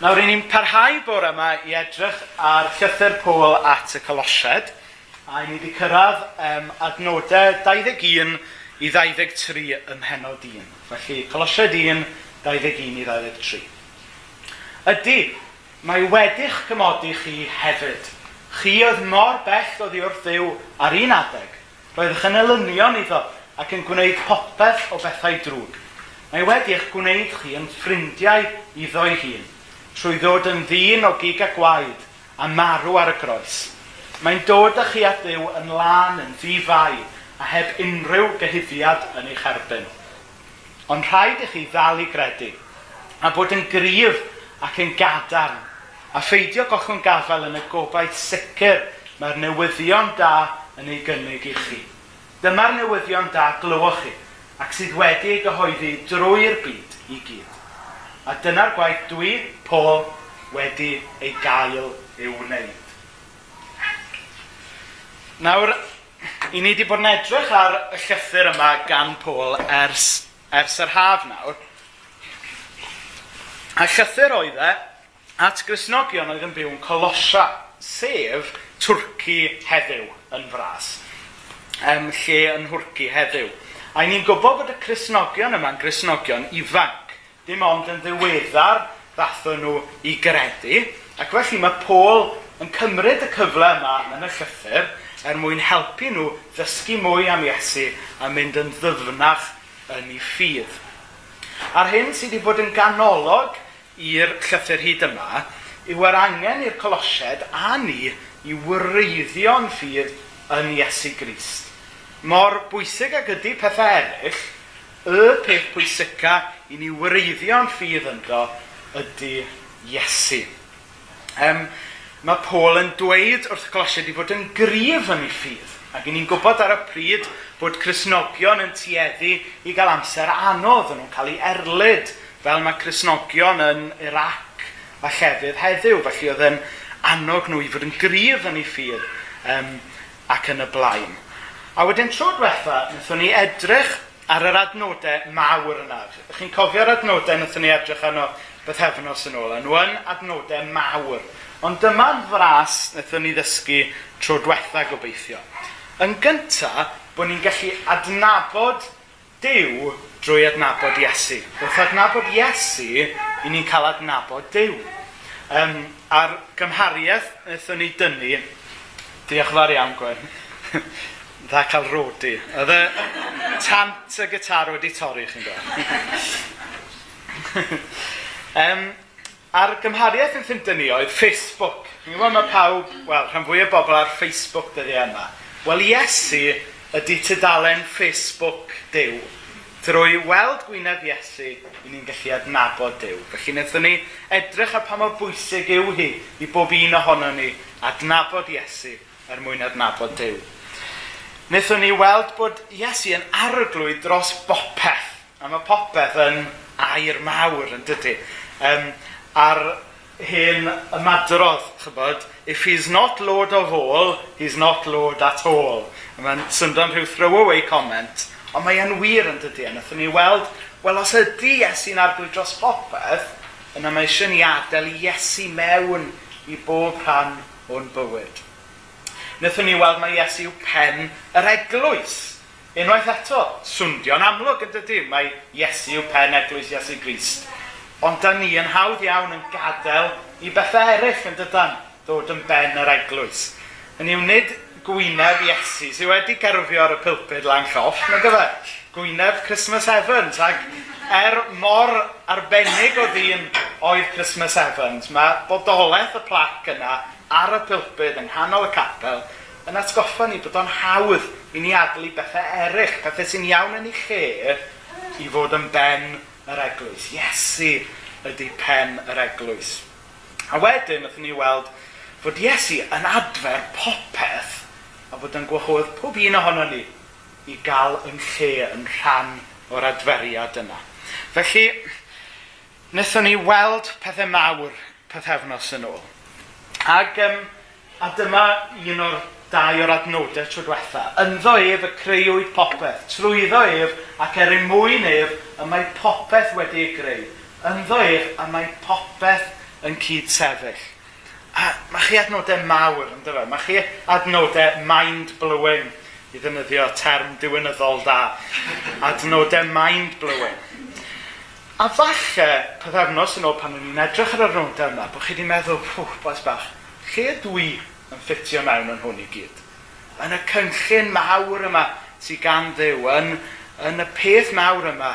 Nawr, i ni'n parhau bore yma i edrych ar llythyr Pôl at y Colosied, a i ni wedi cyrraedd um, adnodau 21 i 23 ym mhenod 1. Felly, Colosied 1, 21 i 23. Ydy, mae wedi'ch cymodi chi hefyd. Chi oedd mor bell oddi wrth ddiw ar un adeg. Roeddech yn elynion iddo ac yn gwneud popeth o bethau drwg. Mae wedi'ch gwneud chi yn ffrindiau iddo'i hun trwy ddod yn ddyn o gig a gwaed a marw ar y groes. Mae'n dod â chi at ddiw yn lan yn ddifau a heb unrhyw gyhuddiad yn eich erbyn. Ond rhaid i chi ddal i gredu a bod yn gryf ac yn gadarn a pheidio gochwn gafael yn y gobaith sicr mae'r newyddion da yn ei gynnig i chi. Dyma'r newyddion da glywch chi ac sydd wedi ei gyhoeddi drwy'r byd i gyd. A dyna'r gwaith dwi, Paul, wedi ei gael i'w wneud. Nawr, i ni wedi bod yn edrych ar y llythyr yma gan Paul ers, ers yr haf nawr. A llythyr oedd e at Grisnogion oedd yn byw yn Colosia, sef Twrci heddiw yn fras, um, lle yn hwrci heddiw. A ni'n gwybod bod y Crisnogion yma'n Crisnogion ifanc dim ond yn ddiweddar ddathon nhw i gredu. Ac felly mae Paul yn cymryd y cyfle yma yn y llythyr er mwyn helpu nhw ddysgu mwy am Iesu a mynd yn ddyfnach yn ei ffydd. A'r hyn sydd wedi bod yn ganolog i'r llythyr hyd yma yw yr angen i'r colosied a ni i wreiddio'n ffydd yn Iesu Grist. Mor bwysig ag ydy pethau eraill, y peth pwysica i ni wreiddio'n ffydd ynddo ydy Iesu. Um, mae Paul yn dweud wrth Colosiad i fod yn gryf yn ei ffydd. Ac ni'n gwybod ar y pryd bod Cresnogion yn tueddu i gael amser anodd yn nhw'n cael ei erlyd fel mae Cresnogion yn Irac a llefydd heddiw. Felly oedd yn annog nhw i fod yn gryf yn ei ffydd um, ac yn y blaen. A wedyn tro diwetha, wnaethon ni edrych ar yr adnodau mawr yna. Ych Chi'n cofio'r adnodau wnaethon ni edrych arno beth hefnos yn ôl. Nhw yn adnodau mawr. Ond dyma'n fras wnaethon ni ddysgu tro diwetha gobeithio. Yn gyntaf, bod ni'n gallu adnabod Dyw drwy adnabod Iesu. Wrth adnabod Iesu, i ni'n cael adnabod Dyw. Um, a'r gymhariaeth wnaethon ni dynnu, diolch yn fawr iawn Gwen, dda cael rodi. Oedd y tant y gitar wedi torri, chi'n gwybod. um, a'r gymhariaeth yn ffynd ni oedd Facebook. Chi'n gwybod mae pawb, wel, rhan fwy o bobl ar Facebook dyddi yma. Wel, Iesu ydy tydalen Facebook Dyw. Drwy weld gwyneb Iesu, i ni'n gallu adnabod Dyw. Felly wnaethon ni edrych ar pa mor bwysig yw hi i bob un ohono ni adnabod Iesu er mwyn adnabod Dyw wnaethon ni weld bod Iesu yn arglwydd dros bopeth. A mae popeth yn air mawr yn dydy. Um, ar hyn ymadrodd, chybod, if he's not lord of all, he's not lord at all. A mae'n syndod rhyw throwaway comment, ond mae e'n wir yn dydy. A wnaethon ni weld, wel os ydy Iesu'n arglwydd dros popeth, yna mae eisiau ni adael Iesu mewn i bob rhan o'n bywyd wnaethon ni weld mae Iesu pen yr eglwys. Unwaith eto, swndio'n amlwg yn dydy, mae Iesu pen eglwys Iesu Grist. Ond da ni yn hawdd iawn yn gadael i bethau eraill yn dydan ddod yn ben yr eglwys. Yn i'w nid gwyneb Iesu sydd wedi gerfio ar y pulpud lan lloff, na gyfe? Gwyneb Christmas Evans, ac er mor arbennig o ddyn oedd Christmas Evans, mae bodolaeth y plac yna ar y pilbyd, yng nghanol y capel, yn atgoffa ni bod o'n hawdd i ni adlu bethau eraill, pethau sy'n iawn yn ei lle, i fod yn ben yr eglwys. Iesu ydy pen yr eglwys. A wedyn, wnaethon ni weld fod Iesu yn adfer popeth a bod yn gwahodd pob un ohono ni i gael yn lle yn rhan o'r adferiad yna. Felly, wnaethon ni weld pethau mawr pethefnos yn ôl. Ac, um, a dyma un o'r dau o'r adnodau tro diwetha. Ynddo ef y creuwyd popeth, trwyddo ef ac er ein mwyn ef y mae popeth wedi ei greu. Ynddo ef a mae popeth yn cyd sefyll. A mae chi adnodau mawr, ynddo fe? Mae chi adnodau mind-blowing i ddynyddio term diwynyddol da. Adnodau mind-blowing. A falle, pethefnos yn ôl pan o'n i'n edrych ar y rwnda yma, bod chi wedi meddwl, ffwch, bas bach, lle dwi yn ffitio mewn yn hwn i gyd? Yn y cynllun mawr yma sydd gan ddew, yn, yn y peth mawr yma,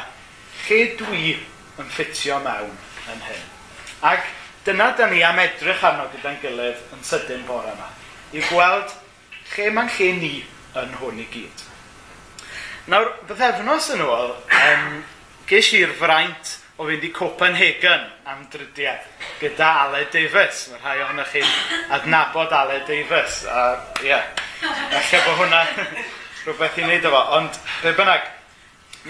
lle dwi yn ffitio mewn yn hyn? Ac dyna da ni am edrych arno gyda'n gilydd yn sydyn bore yma, i gweld lle mae'n lle ni yn hwn i gyd. Nawr, bythefnos yn ôl, um, ges i'r fraint o fynd i Copenhagen am drydiau gyda Ale Davies. Mae rhai ohonych chi'n adnabod Ale Davies. A ie, yeah, efallai bod hwnna rhywbeth i wneud efo. Ond be bynnag,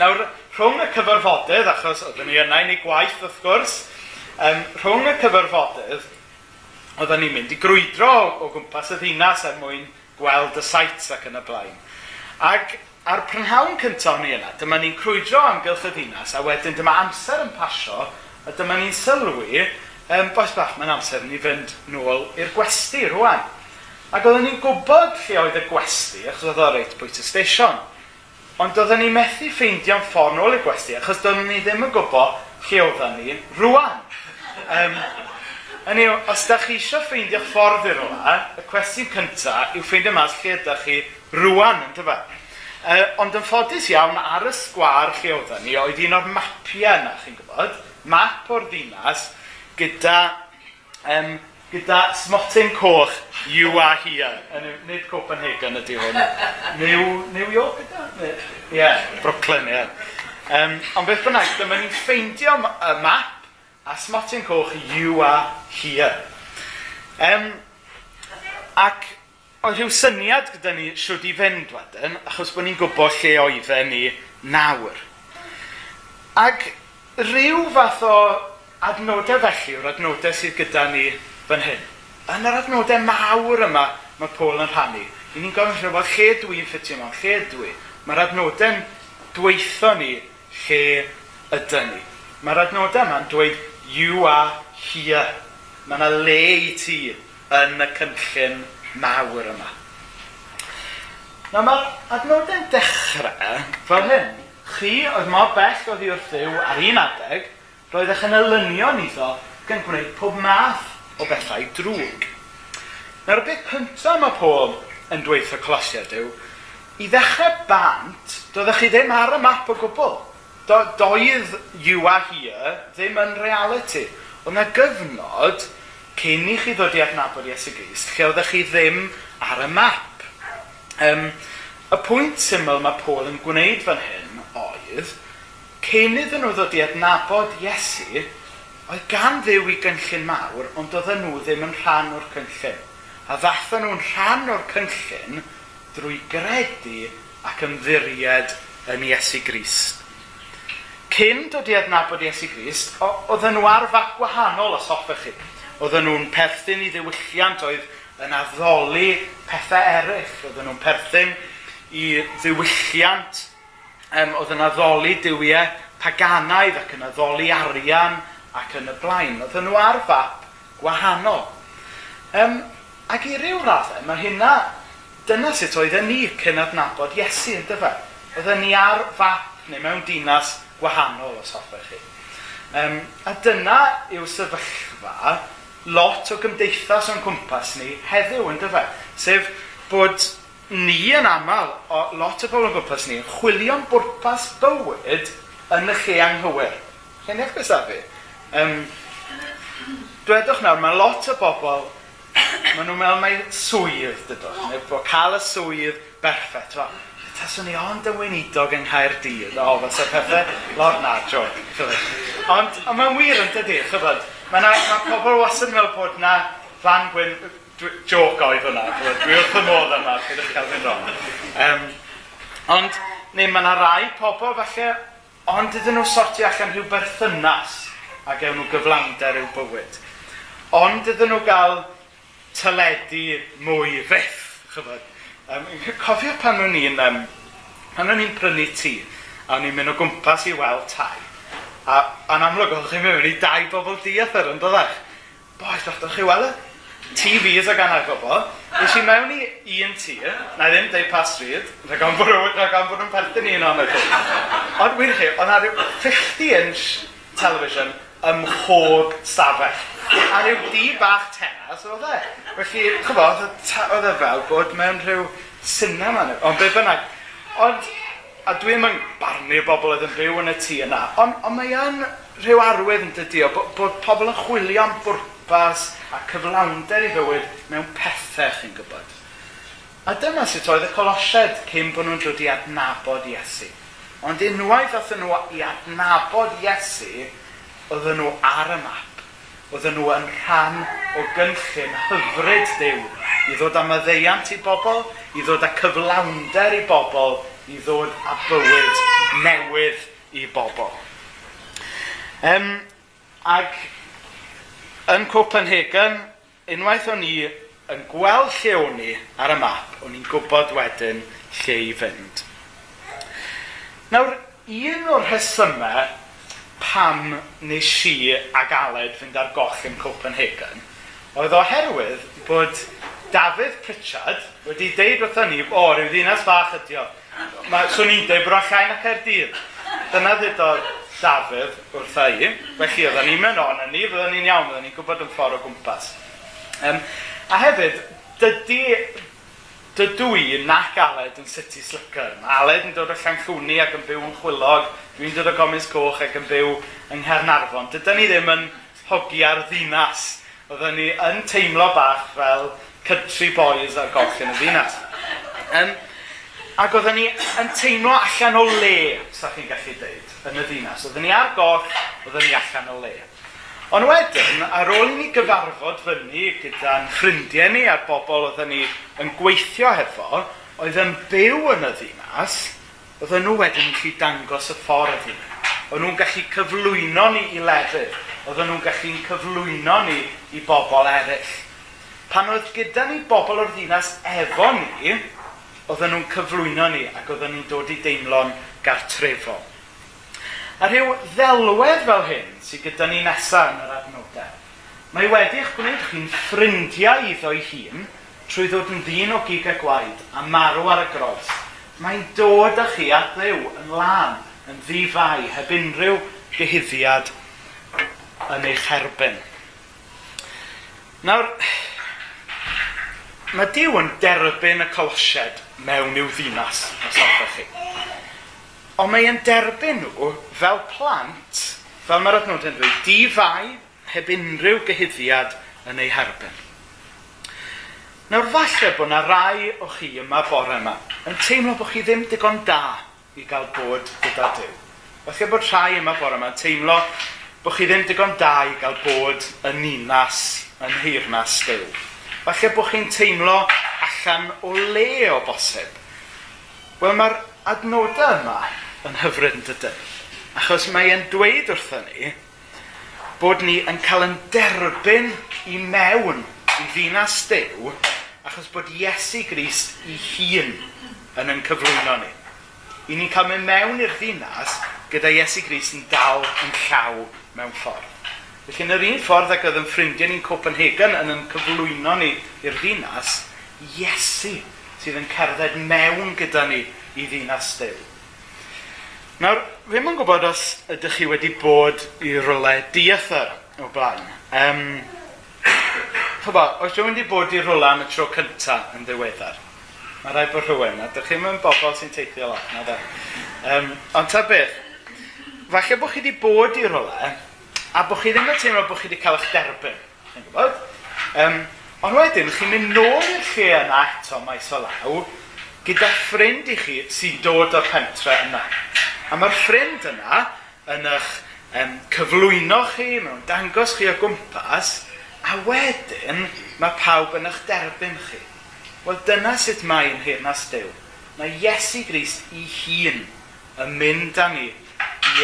nawr rhwng y cyfarfodydd, achos oeddwn ni yna i ni gwaith wrth gwrs, um, rhwng y cyfarfodydd, oeddwn ni'n mynd i grwydro o gwmpas y ddinas er mwyn gweld y sites ac yn y blaen. Ac A'r prynhawn cyntaf ni yna, dyma ni'n crwydro amgylch y ddinas, a wedyn dyma amser yn pasio, a dyma ni'n sylwi, um, boes bach, mae'n amser ni fynd nôl i'r gwesti rwan. Ac oedden ni'n gwybod lle oedd y gwesti, achos oedd o reit bwyt y steision. Ond oedden ni methu ffeindio'n ffordd nôl i'r gwesti, achos doeddwn ni ddim yn gwybod lle oedden ni rwan. Um, Hynny yw, os da chi eisiau ffeindio'ch ffordd i'r rhywle, y cwestiwn cyntaf yw ffeindio mas lle ydych chi rwan, yn dyfa. E, ond yn ffodus iawn, ar y sgwar lle oedden ni, oedd un o'r mapiau yna, chi'n gwybod, map o'r ddinas, gyda, um, gyda smotyn coch yw a hia. Nid Copenhagen ydy hwn. New, New York ydy? Ie, yeah, Brooklyn, ie. Yeah. Um, ond beth bynnag, dyma ni'n ffeindio y map a smotyn coch you are here. Um, ac Oedd rhyw syniad gyda ni siwr i fynd wedyn, achos bod ni'n gwybod lle oedden ni nawr. Ac rhyw fath o adnodau felly, yw'r adnodau sydd gyda ni fan hyn. Yn yr adnodau mawr yma, mae Paul yn rhannu. I ni'n gofyn rhywbeth lle dwi'n ffitio mewn, lle dwi. Mae'r adnodau'n dweithio ni lle ydyn ni. Mae'r adnodau yma'n dweud, you are here. Mae yna le i ti yn y cynllun mawr yma. Na mae'r adnodau'n dechrau fel hyn. Chi oedd mor bell oedd i wrth ddiw ar un adeg, roeddech yn elynion iddo gan gwneud pob math o bethau drwg. Nawr y beth cyntaf mae Paul yn dweud y Colosiad yw, i ddechrau bant, doeddech chi ddim ar y map o gwbl. Do, doedd you are here ddim yn reality. Ond yna gyfnod cyn i chi ddod i adnabod Iesu Grist, lle oeddech chi ddim ar y map. Um, y pwynt syml mae Paul yn gwneud fan hyn oedd, cyn iddyn nhw ddod i adnabod Iesu, oedd gan ddiw i gynllun mawr, ond oedden nhw ddim yn rhan o'r cynllun. A ddathen nhw'n rhan o'r cynllun drwy gredu ac ymddiried yn Iesu Grist. Cyn dod i adnabod Iesu Grist, oedden nhw ar fac gwahanol os hoffech chi. Oedden nhw'n perthyn i ddiwylliant oedd yn addoli pethau eraill. Oedden nhw'n perthyn i ddiwylliant um, oedd yn addoli diwiau paganaidd ac yn addoli arian ac yn y blaen. Oedden nhw ar fap gwahanol. Um, ac i ryw raddau, mae hynna, dyna sut oedden ni cyn adnabod Iesu yn dyfa. Oedden ni ar fap neu mewn dinas gwahanol os hoffech chi. Um, a dyna yw sefyllfa lot o gymdeithas o'n cwmpas ni heddiw yn dyfa. Sef bod ni yn aml, o lot o bobl o'n gwmpas ni, chwilio'n bwrpas bywyd yn y lle anghywir. Lle'n eich beth fi? Um, dwedwch nawr, mae lot o bobl, maen nhw'n meddwl mae swydd dydwch, neu bod cael y swydd berffet. Taswn ni ond yn weinidog yng Nghaerdydd, o, fysa pethau lot na, joc. Ond, ond mae'n wir yn dydy, chyfod, Mae na, ma pobl wastad yn meddwl bod na fan gwyn joc oedd hwnna. Dwi wrth y modd yma, peidiwch cael fynd wrong. Um, ond, neu mae na rai pobl falle, ond ydyn nhw sorti allan rhyw berthynas a gewn nhw gyflawnder i'w bywyd. Ond ydyn nhw gael tyledu mwy fyth. Chyfod. Um, cofio pan o'n i'n um, pan o'n i'n prynu tŷ, a o'n i'n mynd o gwmpas i weld tai. A, a'n amlwg, o'ch chi'n mynd i dau bobl diath yn doddach. Boes, dachtoch chi weld y TVs o gannar bobl. Ys i mewn i un tir, na ddim deud pa stryd, rhaid gan bod nhw'n perthyn i un o'n chi. Ond wir chi, ond ar 50-inch television ym mhob stafell. A rhyw di bach tenas oedd e. Felly, chyfo, oedd e fel bod mewn rhyw cinema nhw. Ond be bynnag. Ond a dwi ddim yn barnu bobl oedd yn byw yn y tŷ yna, ond on mae yn rhyw arwydd yn dydi o bod, bod pobl yn chwilio am bwrpas a cyflawnder i fywyd mewn pethau chi'n gwybod. A dyma sut oedd y colosied cyn bod nhw'n dod i adnabod Iesu. Ond unwaith oedd nhw i adnabod Iesu, oedden nhw ar y map. Oedden nhw yn rhan o gynllun hyfryd Dyw i ddod â y i bobl, i ddod â cyflawnder i bobl i ddod â bywyd newydd i bobl. Um, ac yn Copenhagen, unwaith o'n i yn gweld lle o'n i ar y map, o'n i'n gwybod wedyn lle i fynd. Nawr, un o'r rhesymau pam nes i ag Aled fynd ar goll yn Copenhagen, oedd oherwydd bod Dafydd Pritchard wedi deud wrthyn ni, o, rhyw ddinas fach ydi o, Mae swn i'n deud bod llai na Caerdydd. Dyna ddudodd Dafydd wrtha i. Felly, oedden ni'n mynd o'n ni, byddwn ni'n iawn, byddwn ni'n gwybod yn ffordd o gwmpas. Um, a hefyd, dydy dydw i nac Aled yn City Slicker. Mae Aled yn dod o Llanchwni ac yn byw yn Chwilog, dwi'n dod o Gomes Coch ac yn byw yng Nghernarfon. Dydyn ni ddim yn hogi ar ddinas. Oedden ni yn teimlo bach fel country boys ar goll yn y ddinas. Um, Ac oedden ni yn teimlo allan o le, sa chi'n gallu deud, yn y ddinas. Oedden ni ar goll, oedden ni allan o le. Ond wedyn, ar ôl i ni gyfarfod fyny gyda'n ffrindiau ni a'r bobl oedden ni yn gweithio hefo, oedd yn byw yn y ddinas, oedden nhw wedyn yn gallu dangos y ffordd i ni. Oedden nhw'n gallu cyflwyno ni i lefydd. Oedden nhw'n gallu'n cyflwyno ni i bobl eraill. Pan oedd gyda ni bobl o'r ddinas efo ni, oedden nhw'n cyflwyno ni ac oedden nhw'n dod i deimlo'n gartrefol. A rhyw ddelwedd fel hyn sydd gyda ni nesaf yn yr adnodau, mae wedi eich gwneud chi'n ffrindiau iddo ei hun trwy ddod yn ddyn o gig a gwaed a marw ar y groes. Mae'n dod â chi at ddew yn lan yn ddifau heb unrhyw gyhyddiad yn eich herbyn. Nawr, mae Dyw yn derbyn y colosied mewn i'w ddinas, os hoffech chi. Ond mae e'n derbyn nhw fel plant, fel mae'r adnod yn dweud, di-fai heb unrhyw gyhyddiad yn ei herbyn. Nawr falle bod yna rai o chi yma bore yma yn teimlo bod chi ddim digon da i gael bod gyda Dyw. Falle bod rhai yma bore yma yn teimlo bod chi ddim digon da i gael bod yn ninas, yn heirnas Dyw falle bod chi'n teimlo allan o le o bosib. Wel, mae'r adnodau yma yn hyfryd yn dydyn. Achos mae e'n dweud wrthyn ni bod ni yn cael yn derbyn i mewn i ddinas dew achos bod Iesu Grist i hun yn yn cyflwyno ni. I ni'n cael mynd mewn i'r ddinas gyda Iesu Grist yn dal yn llaw mewn ffordd. Felly, yn yr un ffordd ac oedd yn ffrindiau ni'n Copenhagen yn yn cyflwyno ni i'r ddinas, Iesu sydd yn cerdded mewn gyda ni i ddinas Dyw. Nawr, fe yn gwybod os ydych chi wedi bod i rolau diethyr o blaen. Um, chyba, os rhywun wedi bod i rolau am y tro cyntaf yn ddiweddar, mae rhaid bod rhywun, a dych chi'n mynd bobl sy'n teithio lot, na da. Um, ond ta beth, falle bod chi wedi bod i rolau, a bod chi ddim yn teimlo bod chi wedi cael eich derbyn. Chi'n gwybod? Um, ond wedyn, chi'n mynd nôl i'r lle yna eto maes o law, gyda ffrind i chi sy'n dod o'r pentre yna. A mae'r ffrind yna yn eich um, cyflwyno chi, mewn dangos chi o gwmpas, a wedyn mae pawb yn eich derbyn chi. Wel, dyna sut mae'n hyrnas dew. Mae Iesu Grist i hun yn mynd â ni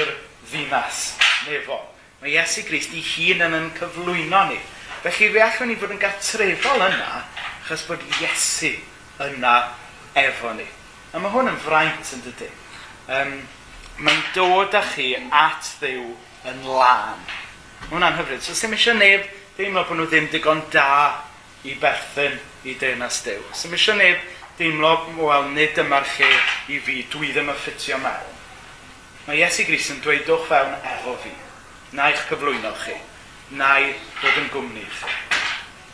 i'r ddinas nefol. Mae Iesu Grist i hun yn yn cyflwyno ni. Felly fe allwn ni fod yn gartrefol yna, achos bod Iesu yna efo ni. A mae hwn yn fraint yn dydy. Um, mae'n dod â chi at ddiw yn lân. Mae hwnna'n hyfryd. So, sy'n eisiau neb deimlo bod nhw ddim digon da i berthyn i denas Dyw. Sy'n eisiau neb deimlo, wel, nid yma'r lle i fi, dwi ddim yn ffitio mewn. Mae Iesu Gris yn dweud, dwch fewn efo fi na i'ch cyflwyno chi, na i ddod yn gwmni chi.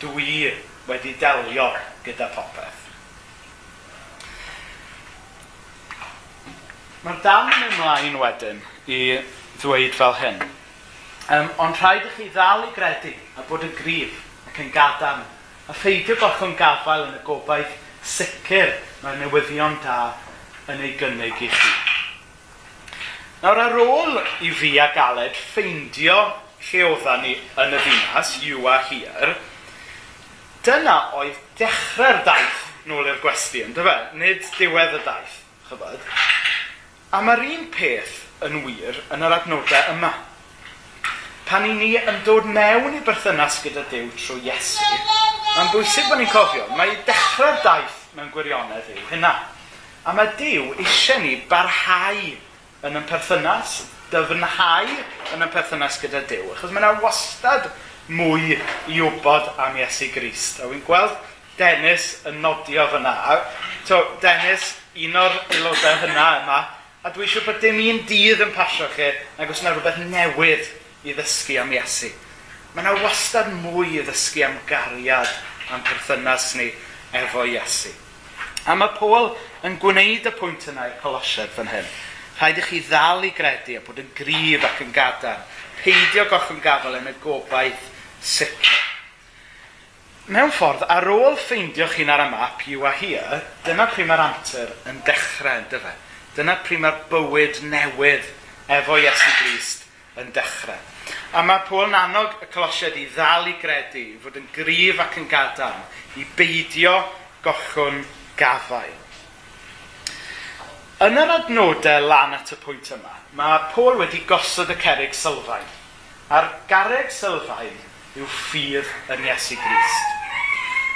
Dwi wedi delio gyda popeth. Mae'r dan yn ymlaen wedyn i ddweud fel hyn. Um, ond rhaid i chi ddal i gredu a bod yn grif ac yn gadarn a pheidio gochwn gafael yn y gobaith sicr mae'r newyddion da yn ei gynnig i chi. Nawr ar ôl i fi a Galed ffeindio lle oeddan ni yn y ddinas, yw a hir, dyna oedd dechrau'r daith nôl i'r gwesti, ynddo fe? Nid diwedd y daith, chybod? A mae'r un peth yn wir yn yr adnodau yma. Pan i ni yn dod mewn i berthynas gyda Dyw trwy Iesu, mae'n bwysig bod ni'n cofio, mae dechrau'r daith mewn gwirionedd yw hynna. A mae Dyw eisiau ni barhau yn y perthynas, dyfnhau yn y perthynas gyda Dyw. Achos mae yna wastad mwy i wybod am Iesu Grist. A wy'n gweld Dennis yn nodio fyna. So, Dennis, un o'r aelodau hynna yma, a dwi eisiau bod dim un dydd yn pasio chi, nag os yna rhywbeth newydd i ddysgu am Iesu. Mae yna wastad mwy i ddysgu am gariad am perthynas ni efo Iesu. A mae Paul yn gwneud y pwynt yna i Colosiad fan hyn. Rhaid i chi ddal i gredu a bod yn gryf ac yn gadarn. Peidio goch yn gafel yn y gobaith sicr. Mewn ffordd, ar ôl ffeindio chi'n ar y map, you are here, dyna pryd mae'r amser yn dechrau, yn dyfa. Dyna pryd mae'r bywyd newydd efo Iesu Grist yn dechrau. A mae Pôl yn annog y colosiad i ddal i gredu, i fod yn gryf ac yn gadarn, i beidio gochwn gafael. Yn yr adnodau lan at y pwynt yma, mae Paul wedi gosod y cerig sylfaen. A'r garreg sylfaen yw ffydd yn Iesu Grist.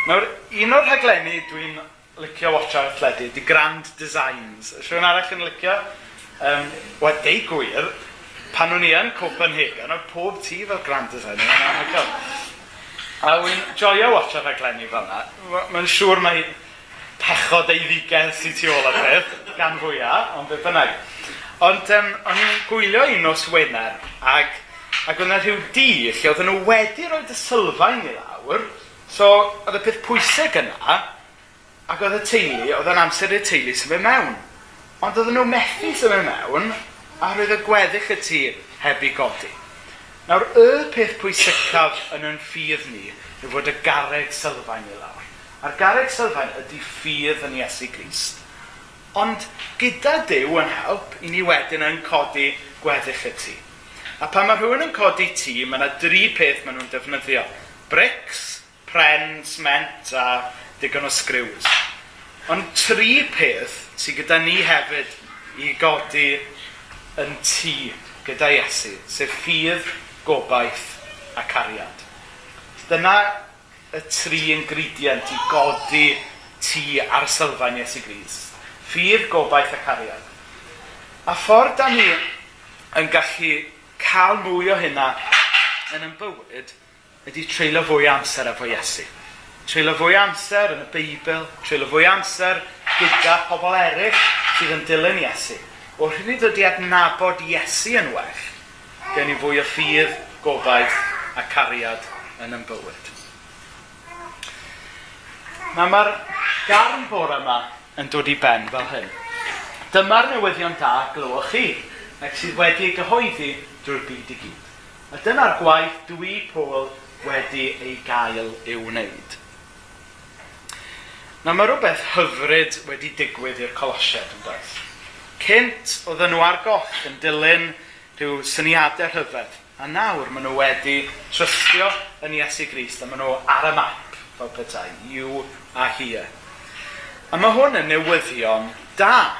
Nawr, un o'r rhaglenni dwi'n licio watch ar y di Grand Designs. Rwy'n arall yn licio? Um, Wel, deu gwir, pan o'n i yn Copenhagen, oedd pob tŷ fel Grand Design. A wy'n joio watch ar rhaglenni fel yna. Mae'n siŵr mae pechod ei ddigedd sy'n tu ôl y peth gan fwyaf, ond beth bynnag. Ond um, o'n i'n gwylio un nos Wener, ac, ac oedd yna rhyw di lle oedd nhw wedi roed y sylfaen i lawr, so oedd y peth pwysig yna, ac oedd y teulu, oedd yn amser y teulu sy'n mynd mewn. Ond oedd nhw methu sy'n mynd mewn, a roedd y gweddill y tŷ heb i godi. Nawr, y peth pwysicaf yn yn ffydd ni yw fod y garreg sylfaen i lawr. A'r garreg sylfaen ydy ffydd yn Iesu Grist. Ond gyda Dyw yn help, i ni wedyn yn codi gweddill y tŷ. A pan mae rhywun yn codi tŷ, mae yna dri peth maen nhw'n defnyddio. Bricks, pren, sment a digon o sgriws. Ond tri peth sydd gyda ni hefyd i godi yn tŷ gyda Iesu, sef ffydd, gobaith a cariad. Dyna y tri ingredient i godi tŷ ar sylfaen Iesu Gris ffydd gobaith ac arian. A ffordd da ni yn gallu cael mwy o hynna yn yn bywyd ydy treulio fwy amser efo Iesu. Treulio fwy amser yn y Beibl, treulio fwy amser gyda pobl eraill sydd yn dilyn Iesu. O hynny dod i adnabod Iesu yn well, gen i fwy o ffydd, gobaith a cariad yn yn bywyd. Mae mae'r garn bore yma yn dod i ben fel hyn. Dyma'r newyddion da glywch chi, ac sydd wedi ei gyhoeddi drwy'r byd i gyd. A dyna'r gwaith dwi Pôl wedi ei gael i'w wneud. Na mae rhywbeth hyfryd wedi digwydd i'r Colosiad yn daeth. Cynt oedden nhw ar goll yn dilyn rhyw syniadau rhyfedd, a nawr maen nhw wedi trystio yn Iesu Grist, a maen nhw ar y map fel petai, yw a hir. A mae hwn yn newyddion da.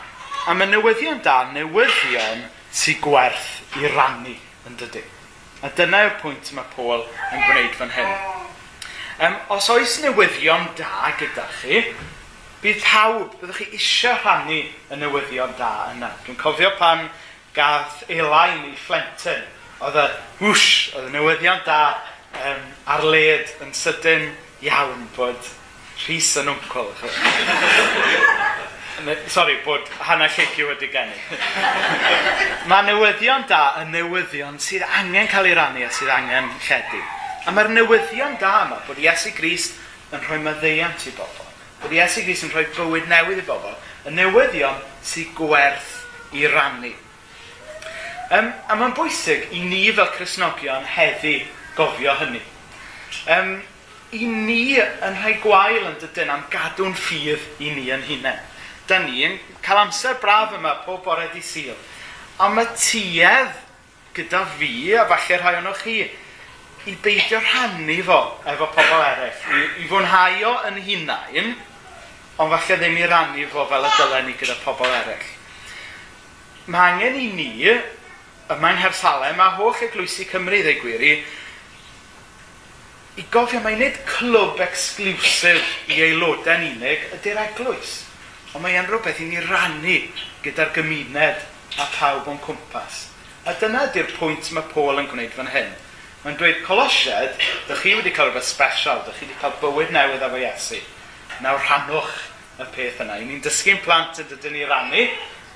A mae newyddion da newyddion sy'n gwerth i rannu yn dydy. A dyna yw'r pwynt mae Paul yn gwneud fan hyn. Um, os oes newyddion da gyda chi, bydd pawb, byddwch chi eisiau rhannu y newyddion da yna. Dwi'n cofio pan gath Elain i Flenton, oedd y wwsh, oedd y newyddion da um, ar led yn sydyn iawn bod Rhys yn ymcol. Sorry, bod hana llecu wedi geni. Mae newyddion da yn newyddion sydd angen cael ei rannu a sydd angen lledu. A mae'r newyddion da yma bod Iesu Grist yn rhoi maddeiant i bobl. Bod Iesu Grist yn rhoi bywyd newydd i bobl. Y newyddion sydd gwerth i rannu. Um, a mae'n bwysig i ni fel Cresnogion heddi gofio hynny. Um, i ni yn rhai gwael yn dydyn am gadw'n ffydd i ni yn hunain. Da ni yn cael amser braf yma pob bore di syl. A mae tuedd gyda fi, a falle rhai o'n chi, i beidio rhannu fo efo pobl eraill. I, i fwynhau o yn hunain, ond falle ddim i rannu fo fel y dylen ni gyda pobl eraill. Mae angen i ni, yma yng Nghersalem, a holl eglwysi Cymru ddeu gwir, i gofio mae nid clwb exclusif i aelodau'n unig ydy'r eglwys, ond mae e'n rhywbeth i ni rannu gyda'r gymuned a pawb o'n cwmpas. A dyna ydy'r pwynt mae Paul yn gwneud fan hyn. Mae'n dweud colosied, dych chi wedi cael rhywbeth special, dych chi wedi cael bywyd newydd efo Iesu. Nawr rhannwch y peth yna. I ni'n dysgu'n plant yn dydyn ni rannu,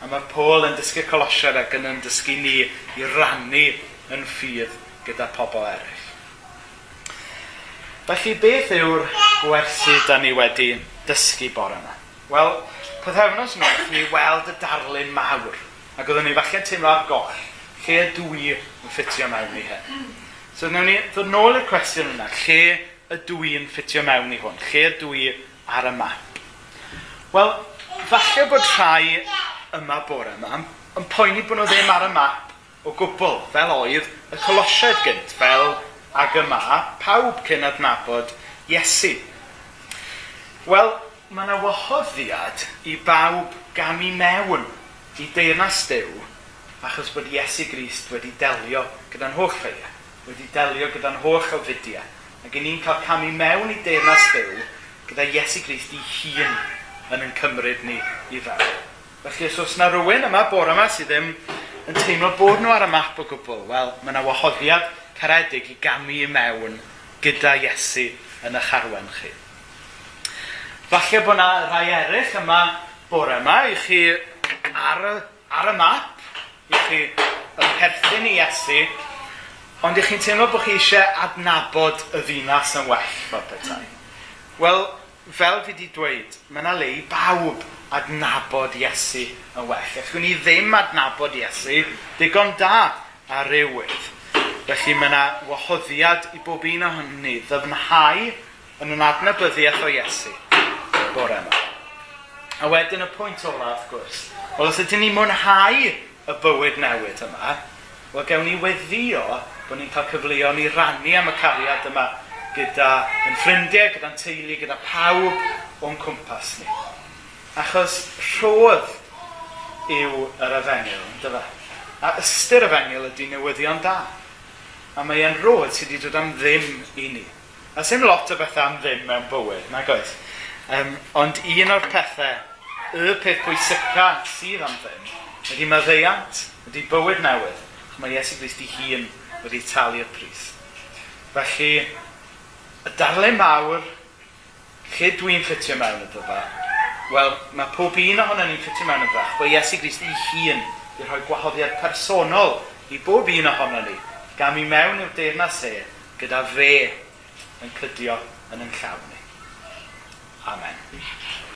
a mae Paul yn dysgu Colosiad ac yn dysgu ni i rannu yn ffydd gyda pobl eraill. Felly, beth yw'r gwersi da ni wedi dysgu bore yma? Wel, pythefnos nhw, ni weld y darlun mawr. Ac oeddwn ni falle teimlo ar goll. Lle dwi yn ffitio mewn i hyn? So, newn ni ddod nôl i'r cwestiwn yna. Lle y dwi yn ffitio mewn i hwn? Lle dwi ar y map? Wel, falle bod rhai yma bore yma yn poeni bod nhw ddim ar y map o gwbl, fel oedd y colosiaid gynt, fel ac yma, pawb cyn adnabod Iesu. Wel, mae yna wahoddiad i bawb gam i mewn i deyrnas dew achos bod Iesu Grist wedi delio gyda'n holl ffeia, wedi delio gyda'n holl ofidia. Ac ni'n cael camu mewn i deyrnas dew gyda Iesu Grist i hun yn yn cymryd ni i fewn. Felly os oes yna rhywun yma bore yma sydd ddim yn teimlo bod nhw ar y map o gwbl, wel, mae yna wahoddiad caredig i gamu i mewn gyda Iesu yn eich arwen chi. Falle bod yna rhai eraill yma bore yma i chi ar y, ar y map, i chi yn perthyn i Iesu, ond i chi'n teimlo bod chi eisiau adnabod y ddinas yn well fel petai. Wel, fel fi wedi dweud, mae yna le i bawb adnabod Iesu yn well. Allwn ni ddim adnabod Iesu digon da ar rywydd. Felly mae yna wahoddiad i bob un ohonyn ni ddyfnhau yn yn adnabyddiaeth o Iesu bore yma. A wedyn y pwynt ola, wrth gwrs, wel os ydym ni mwynhau y bywyd newid yma, wel gewn ni weddio bod ni'n cael cyfleon i rannu am y cariad yma gyda yn ffrindiau, gyda'n teulu, gyda pawb o'n cwmpas ni. Achos rhodd yw yr efengil, dyfa. A ystyr efengil ydy newyddion da a mae e'n roedd sydd wedi dod am ddim i ni. A sy'n lot o bethau am ddim mewn bywyd, nag oes. Um, ond un o'r pethau, y peth pwysica sydd am ddim, ydy maddeiant, ydy bywyd newydd. Mae Iesu Grist i hun wedi talu'r pris. Felly, y darlun mawr, lle dwi'n ffitio mewn y dyfa, wel, mae pob un ohono ni'n ffitio mewn y fe, bod Iesu Grist i hun i rhoi gwahoddiad personol i bob un ohono ni gam i mewn i'r deyrnas e, gyda fe yn cydio yn yn llawn ni. Amen.